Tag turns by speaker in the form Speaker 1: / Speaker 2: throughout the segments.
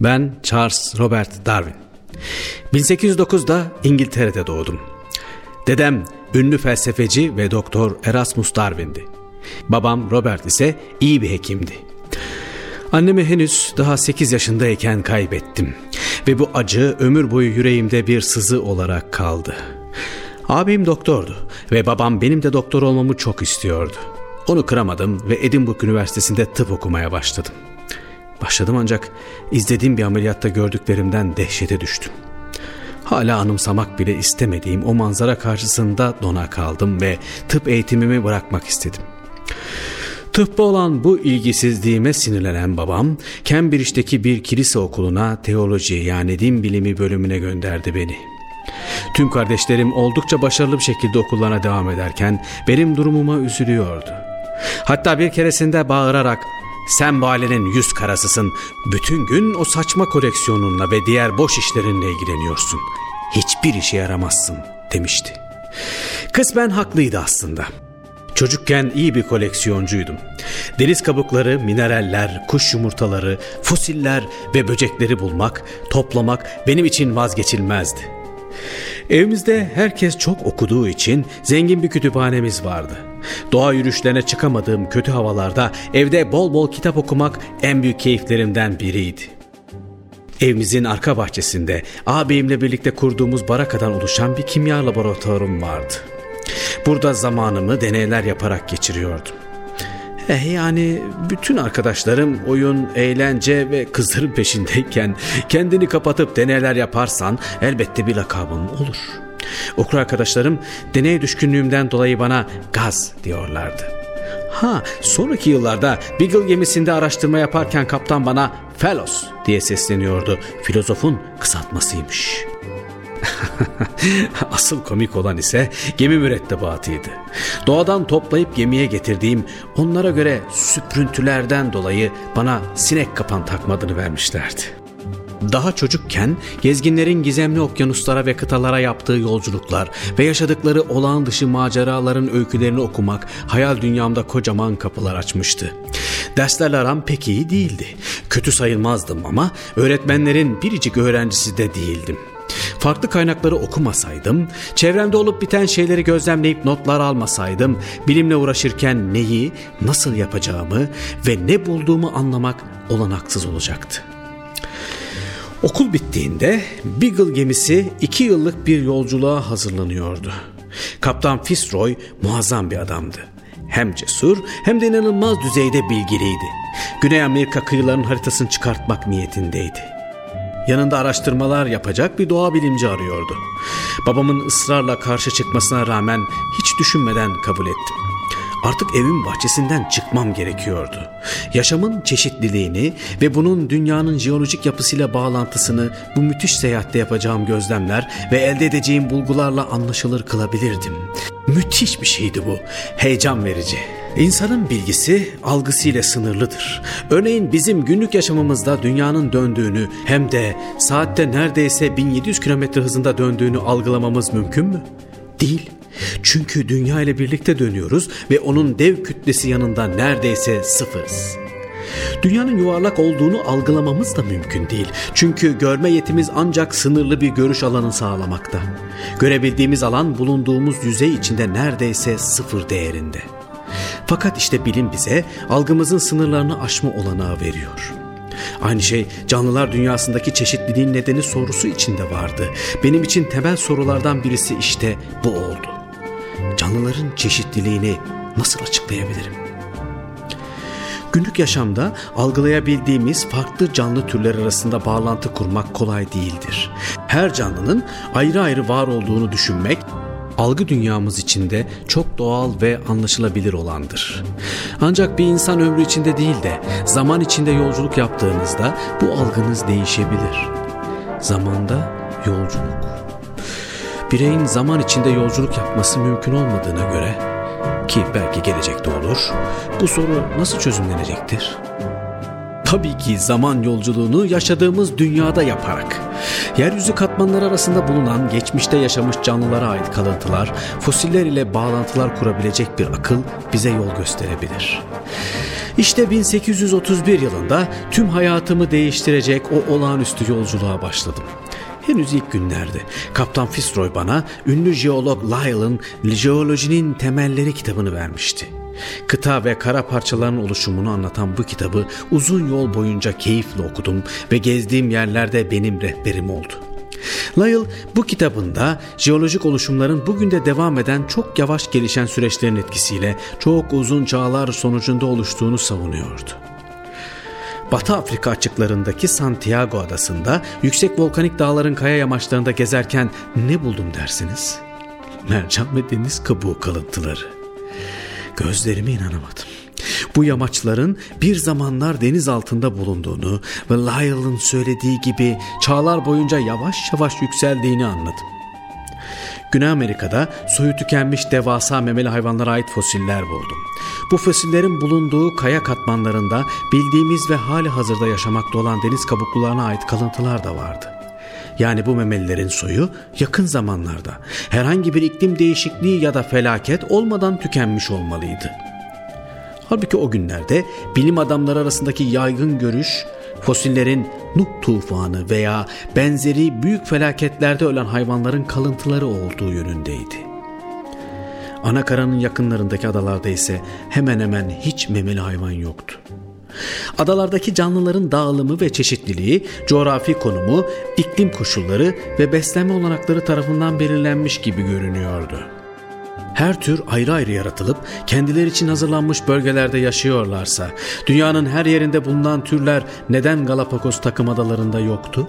Speaker 1: Ben Charles Robert Darwin. 1809'da İngiltere'de doğdum. Dedem ünlü felsefeci ve doktor Erasmus Darwin'di. Babam Robert ise iyi bir hekimdi. Annemi henüz daha 8 yaşındayken kaybettim ve bu acı ömür boyu yüreğimde bir sızı olarak kaldı. Abim doktordu ve babam benim de doktor olmamı çok istiyordu. Onu kıramadım ve Edinburgh Üniversitesi'nde tıp okumaya başladım. Başladım ancak izlediğim bir ameliyatta gördüklerimden dehşete düştüm. Hala anımsamak bile istemediğim o manzara karşısında dona kaldım ve tıp eğitimimi bırakmak istedim. Tıbba olan bu ilgisizliğime sinirlenen babam Cambridge'deki bir kilise okuluna teoloji yani din bilimi bölümüne gönderdi beni. Tüm kardeşlerim oldukça başarılı bir şekilde okullarına devam ederken benim durumuma üzülüyordu. Hatta bir keresinde bağırarak sen bu ailenin yüz karasısın. Bütün gün o saçma koleksiyonunla ve diğer boş işlerinle ilgileniyorsun. Hiçbir işe yaramazsın demişti. Kısmen haklıydı aslında. Çocukken iyi bir koleksiyoncuydum. Deniz kabukları, mineraller, kuş yumurtaları, fosiller ve böcekleri bulmak, toplamak benim için vazgeçilmezdi. Evimizde herkes çok okuduğu için zengin bir kütüphanemiz vardı. Doğa yürüyüşlerine çıkamadığım kötü havalarda evde bol bol kitap okumak en büyük keyiflerimden biriydi. Evimizin arka bahçesinde ağabeyimle birlikte kurduğumuz barakadan oluşan bir kimya laboratuvarım vardı. Burada zamanımı deneyler yaparak geçiriyordum. Eh yani bütün arkadaşlarım oyun, eğlence ve kızların peşindeyken kendini kapatıp deneyler yaparsan elbette bir lakabın olur. Okur arkadaşlarım deney düşkünlüğümden dolayı bana gaz diyorlardı. Ha sonraki yıllarda Beagle gemisinde araştırma yaparken kaptan bana Fellows diye sesleniyordu. Filozofun kısaltmasıymış. Asıl komik olan ise gemi mürettebatıydı. Doğadan toplayıp gemiye getirdiğim onlara göre süprüntülerden dolayı bana sinek kapan takmadığını vermişlerdi. Daha çocukken gezginlerin gizemli okyanuslara ve kıtalara yaptığı yolculuklar ve yaşadıkları olağan dışı maceraların öykülerini okumak hayal dünyamda kocaman kapılar açmıştı. Derslerle aram pek iyi değildi. Kötü sayılmazdım ama öğretmenlerin biricik öğrencisi de değildim. Farklı kaynakları okumasaydım, çevremde olup biten şeyleri gözlemleyip notlar almasaydım, bilimle uğraşırken neyi, nasıl yapacağımı ve ne bulduğumu anlamak olanaksız olacaktı. Okul bittiğinde Beagle gemisi iki yıllık bir yolculuğa hazırlanıyordu. Kaptan Fitzroy muazzam bir adamdı. Hem cesur hem de inanılmaz düzeyde bilgiliydi. Güney Amerika kıyılarının haritasını çıkartmak niyetindeydi. Yanında araştırmalar yapacak bir doğa bilimci arıyordu. Babamın ısrarla karşı çıkmasına rağmen hiç düşünmeden kabul ettim. Artık evin bahçesinden çıkmam gerekiyordu. Yaşamın çeşitliliğini ve bunun dünyanın jeolojik yapısıyla bağlantısını bu müthiş seyahatte yapacağım gözlemler ve elde edeceğim bulgularla anlaşılır kılabilirdim. Müthiş bir şeydi bu. Heyecan verici. İnsanın bilgisi algısıyla sınırlıdır. Örneğin bizim günlük yaşamımızda dünyanın döndüğünü hem de saatte neredeyse 1700 km hızında döndüğünü algılamamız mümkün mü? Değil. Çünkü dünya ile birlikte dönüyoruz ve onun dev kütlesi yanında neredeyse sıfırız. Dünyanın yuvarlak olduğunu algılamamız da mümkün değil. Çünkü görme yetimiz ancak sınırlı bir görüş alanı sağlamakta. Görebildiğimiz alan bulunduğumuz yüzey içinde neredeyse sıfır değerinde. Fakat işte bilim bize algımızın sınırlarını aşma olanağı veriyor. Aynı şey canlılar dünyasındaki çeşitliliğin nedeni sorusu içinde vardı. Benim için temel sorulardan birisi işte bu oldu canlıların çeşitliliğini nasıl açıklayabilirim? Günlük yaşamda algılayabildiğimiz farklı canlı türler arasında bağlantı kurmak kolay değildir. Her canlının ayrı ayrı var olduğunu düşünmek algı dünyamız içinde çok doğal ve anlaşılabilir olandır. Ancak bir insan ömrü içinde değil de zaman içinde yolculuk yaptığınızda bu algınız değişebilir. Zamanda yolculuk bireyin zaman içinde yolculuk yapması mümkün olmadığına göre ki belki gelecekte olur, bu soru nasıl çözümlenecektir? Tabii ki zaman yolculuğunu yaşadığımız dünyada yaparak. Yeryüzü katmanları arasında bulunan geçmişte yaşamış canlılara ait kalıntılar, fosiller ile bağlantılar kurabilecek bir akıl bize yol gösterebilir. İşte 1831 yılında tüm hayatımı değiştirecek o olağanüstü yolculuğa başladım. Henüz ilk günlerde Kaptan Fitzroy bana ünlü jeolog Lyell'ın Jeolojinin Temelleri kitabını vermişti. Kıta ve kara parçaların oluşumunu anlatan bu kitabı uzun yol boyunca keyifle okudum ve gezdiğim yerlerde benim rehberim oldu. Lyell bu kitabında jeolojik oluşumların bugün de devam eden çok yavaş gelişen süreçlerin etkisiyle çok uzun çağlar sonucunda oluştuğunu savunuyordu. Batı Afrika açıklarındaki Santiago adasında yüksek volkanik dağların kaya yamaçlarında gezerken ne buldum dersiniz? Mercan ve deniz kabuğu kalıntıları. Gözlerime inanamadım. Bu yamaçların bir zamanlar deniz altında bulunduğunu ve Lyell'ın söylediği gibi çağlar boyunca yavaş yavaş yükseldiğini anladım. Güney Amerika'da soyu tükenmiş devasa memeli hayvanlara ait fosiller buldum. Bu fosillerin bulunduğu kaya katmanlarında bildiğimiz ve hali hazırda yaşamakta olan deniz kabuklularına ait kalıntılar da vardı. Yani bu memelilerin soyu yakın zamanlarda herhangi bir iklim değişikliği ya da felaket olmadan tükenmiş olmalıydı. Halbuki o günlerde bilim adamları arasındaki yaygın görüş fosillerin Nuh tufanı veya benzeri büyük felaketlerde ölen hayvanların kalıntıları olduğu yönündeydi. Anakaranın yakınlarındaki adalarda ise hemen hemen hiç memeli hayvan yoktu. Adalardaki canlıların dağılımı ve çeşitliliği, coğrafi konumu, iklim koşulları ve beslenme olanakları tarafından belirlenmiş gibi görünüyordu.'' her tür ayrı ayrı yaratılıp kendileri için hazırlanmış bölgelerde yaşıyorlarsa dünyanın her yerinde bulunan türler neden Galapagos takım adalarında yoktu?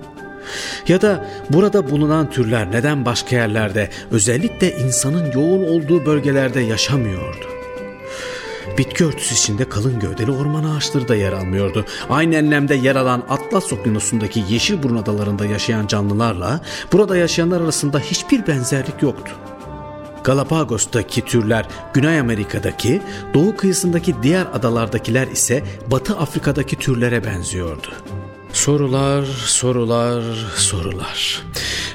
Speaker 1: Ya da burada bulunan türler neden başka yerlerde özellikle insanın yoğun olduğu bölgelerde yaşamıyordu? Bitki örtüsü içinde kalın gövdeli orman ağaçları da yer almıyordu. Aynı enlemde yer alan Atlas Okyanusu'ndaki Yeşilburun adalarında yaşayan canlılarla burada yaşayanlar arasında hiçbir benzerlik yoktu. Galapagos'taki türler Güney Amerika'daki, doğu kıyısındaki diğer adalardakiler ise Batı Afrika'daki türlere benziyordu. Sorular, sorular, sorular.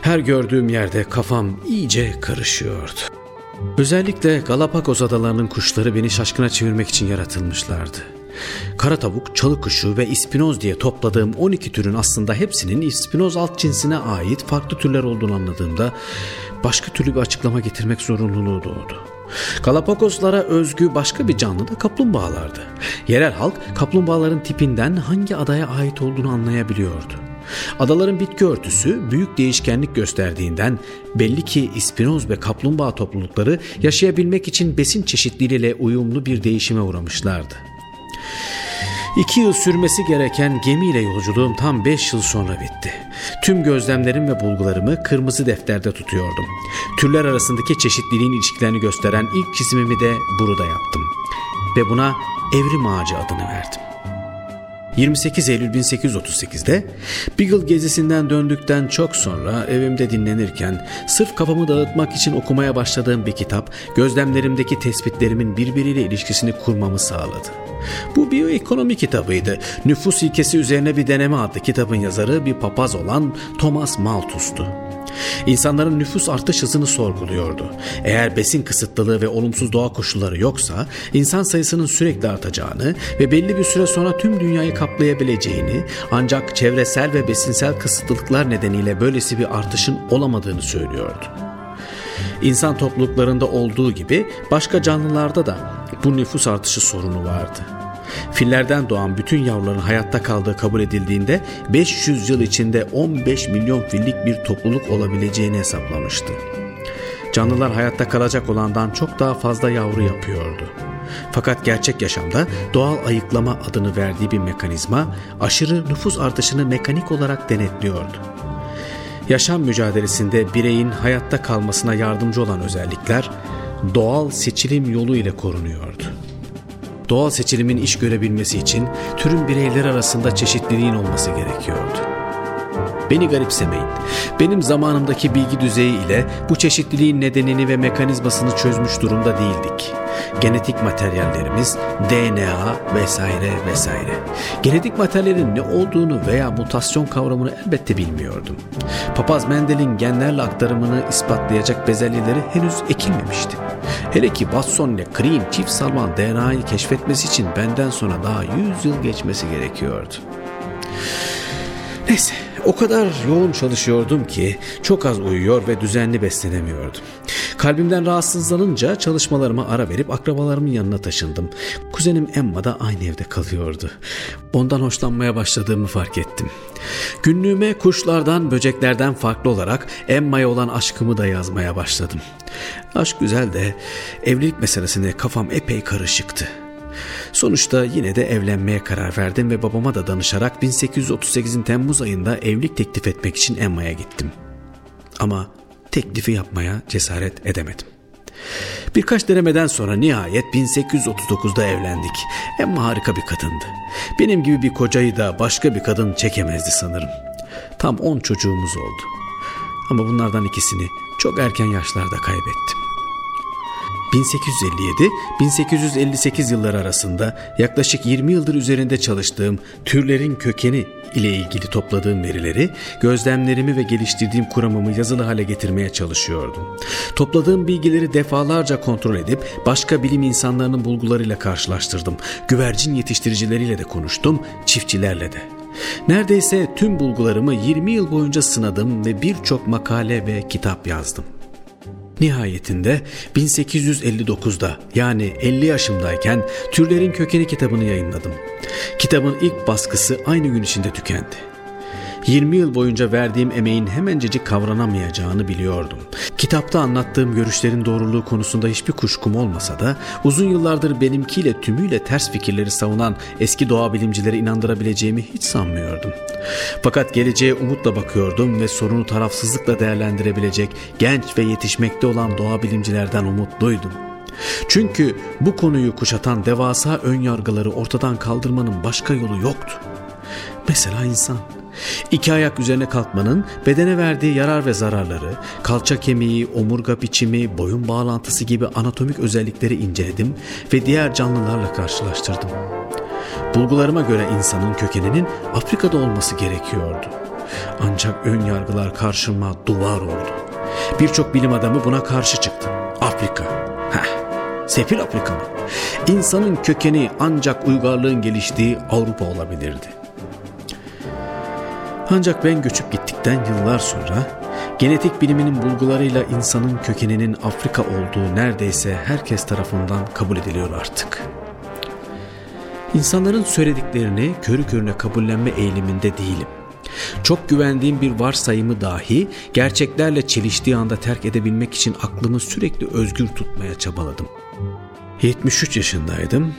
Speaker 1: Her gördüğüm yerde kafam iyice karışıyordu. Özellikle Galapagos adalarının kuşları beni şaşkına çevirmek için yaratılmışlardı. Kara tavuk, çalı kuşu ve ispinoz diye topladığım 12 türün aslında hepsinin ispinoz alt cinsine ait farklı türler olduğunu anladığımda başka türlü bir açıklama getirmek zorunluluğu doğdu. Galapagoslara özgü başka bir canlı da kaplumbağalardı. Yerel halk kaplumbağaların tipinden hangi adaya ait olduğunu anlayabiliyordu. Adaların bitki örtüsü büyük değişkenlik gösterdiğinden belli ki ispinoz ve kaplumbağa toplulukları yaşayabilmek için besin çeşitliliğiyle uyumlu bir değişime uğramışlardı. İki yıl sürmesi gereken gemiyle yolculuğum tam beş yıl sonra bitti. Tüm gözlemlerim ve bulgularımı kırmızı defterde tutuyordum. Türler arasındaki çeşitliliğin ilişkilerini gösteren ilk çizimimi de burada yaptım. Ve buna evrim ağacı adını verdim. 28 Eylül 1838'de Beagle gezisinden döndükten çok sonra evimde dinlenirken sırf kafamı dağıtmak için okumaya başladığım bir kitap gözlemlerimdeki tespitlerimin birbiriyle ilişkisini kurmamı sağladı. Bu biyoekonomi kitabıydı. Nüfus ilkesi üzerine bir deneme adlı kitabın yazarı bir papaz olan Thomas Malthus'tu. İnsanların nüfus artış hızını sorguluyordu. Eğer besin kısıtlılığı ve olumsuz doğa koşulları yoksa insan sayısının sürekli artacağını ve belli bir süre sonra tüm dünyayı kaplayabileceğini ancak çevresel ve besinsel kısıtlılıklar nedeniyle böylesi bir artışın olamadığını söylüyordu. İnsan topluluklarında olduğu gibi başka canlılarda da bu nüfus artışı sorunu vardı. Fillerden doğan bütün yavruların hayatta kaldığı kabul edildiğinde 500 yıl içinde 15 milyon fillik bir topluluk olabileceğini hesaplamıştı. Canlılar hayatta kalacak olandan çok daha fazla yavru yapıyordu. Fakat gerçek yaşamda doğal ayıklama adını verdiği bir mekanizma aşırı nüfus artışını mekanik olarak denetliyordu. Yaşam mücadelesinde bireyin hayatta kalmasına yardımcı olan özellikler doğal seçilim yolu ile korunuyordu. Doğal seçilimin iş görebilmesi için türün bireyler arasında çeşitliliğin olması gerekiyordu. Beni garipsemeyin. Benim zamanımdaki bilgi düzeyi ile bu çeşitliliğin nedenini ve mekanizmasını çözmüş durumda değildik. Genetik materyallerimiz, DNA vesaire vesaire. Genetik materyalin ne olduğunu veya mutasyon kavramını elbette bilmiyordum. Papaz Mendel'in genlerle aktarımını ispatlayacak bezelyeleri henüz ekilmemişti. Hele ki Watson ile Crick'in çift salman DNA'yı keşfetmesi için benden sonra daha 100 yıl geçmesi gerekiyordu. Neyse o kadar yoğun çalışıyordum ki çok az uyuyor ve düzenli beslenemiyordum. Kalbimden rahatsızlanınca çalışmalarıma ara verip akrabalarımın yanına taşındım. Kuzenim Emma da aynı evde kalıyordu. Ondan hoşlanmaya başladığımı fark ettim. Günlüğüme kuşlardan, böceklerden farklı olarak Emma'ya olan aşkımı da yazmaya başladım. Aşk güzel de evlilik meselesine kafam epey karışıktı. Sonuçta yine de evlenmeye karar verdim ve babama da danışarak 1838'in Temmuz ayında evlilik teklif etmek için Emma'ya gittim. Ama teklifi yapmaya cesaret edemedim. Birkaç denemeden sonra nihayet 1839'da evlendik. Emma harika bir kadındı. Benim gibi bir kocayı da başka bir kadın çekemezdi sanırım. Tam 10 çocuğumuz oldu. Ama bunlardan ikisini çok erken yaşlarda kaybettim. 1857-1858 yılları arasında yaklaşık 20 yıldır üzerinde çalıştığım türlerin kökeni ile ilgili topladığım verileri, gözlemlerimi ve geliştirdiğim kuramımı yazılı hale getirmeye çalışıyordum. Topladığım bilgileri defalarca kontrol edip başka bilim insanlarının bulgularıyla karşılaştırdım. Güvercin yetiştiricileriyle de konuştum, çiftçilerle de. Neredeyse tüm bulgularımı 20 yıl boyunca sınadım ve birçok makale ve kitap yazdım. Nihayetinde 1859'da yani 50 yaşımdayken Türlerin Kökeni kitabını yayınladım. Kitabın ilk baskısı aynı gün içinde tükendi. 20 yıl boyunca verdiğim emeğin hemencecik kavranamayacağını biliyordum. Kitapta anlattığım görüşlerin doğruluğu konusunda hiçbir kuşkum olmasa da uzun yıllardır benimkiyle tümüyle ters fikirleri savunan eski doğa bilimcileri inandırabileceğimi hiç sanmıyordum. Fakat geleceğe umutla bakıyordum ve sorunu tarafsızlıkla değerlendirebilecek genç ve yetişmekte olan doğa bilimcilerden umutluydum. Çünkü bu konuyu kuşatan devasa ön yargıları ortadan kaldırmanın başka yolu yoktu. Mesela insan. İki ayak üzerine kalkmanın bedene verdiği yarar ve zararları, kalça kemiği, omurga biçimi, boyun bağlantısı gibi anatomik özellikleri inceledim ve diğer canlılarla karşılaştırdım. Bulgularıma göre insanın kökeninin Afrika'da olması gerekiyordu. Ancak ön yargılar karşıma duvar oldu. Birçok bilim adamı buna karşı çıktı. Afrika. Heh, Sefil Afrika mı? İnsanın kökeni ancak uygarlığın geliştiği Avrupa olabilirdi. Ancak ben göçüp gittikten yıllar sonra genetik biliminin bulgularıyla insanın kökeninin Afrika olduğu neredeyse herkes tarafından kabul ediliyor artık. İnsanların söylediklerini körü körüne kabullenme eğiliminde değilim. Çok güvendiğim bir varsayımı dahi gerçeklerle çeliştiği anda terk edebilmek için aklımı sürekli özgür tutmaya çabaladım. 73 yaşındaydım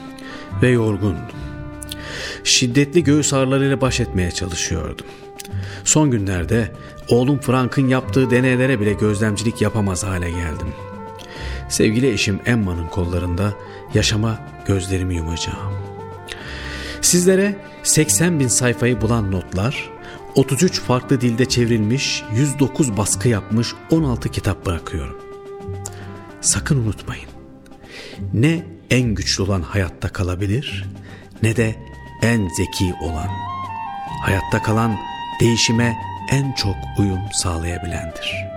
Speaker 1: ve yorgundum. Şiddetli göğüs ağrılarıyla baş etmeye çalışıyordum. Son günlerde oğlum Frank'ın yaptığı deneylere bile gözlemcilik yapamaz hale geldim. Sevgili eşim Emma'nın kollarında yaşama gözlerimi yumacağım. Sizlere 80 bin sayfayı bulan notlar, 33 farklı dilde çevrilmiş, 109 baskı yapmış 16 kitap bırakıyorum. Sakın unutmayın. Ne en güçlü olan hayatta kalabilir ne de en zeki olan. Hayatta kalan değişime en çok uyum sağlayabilendir.''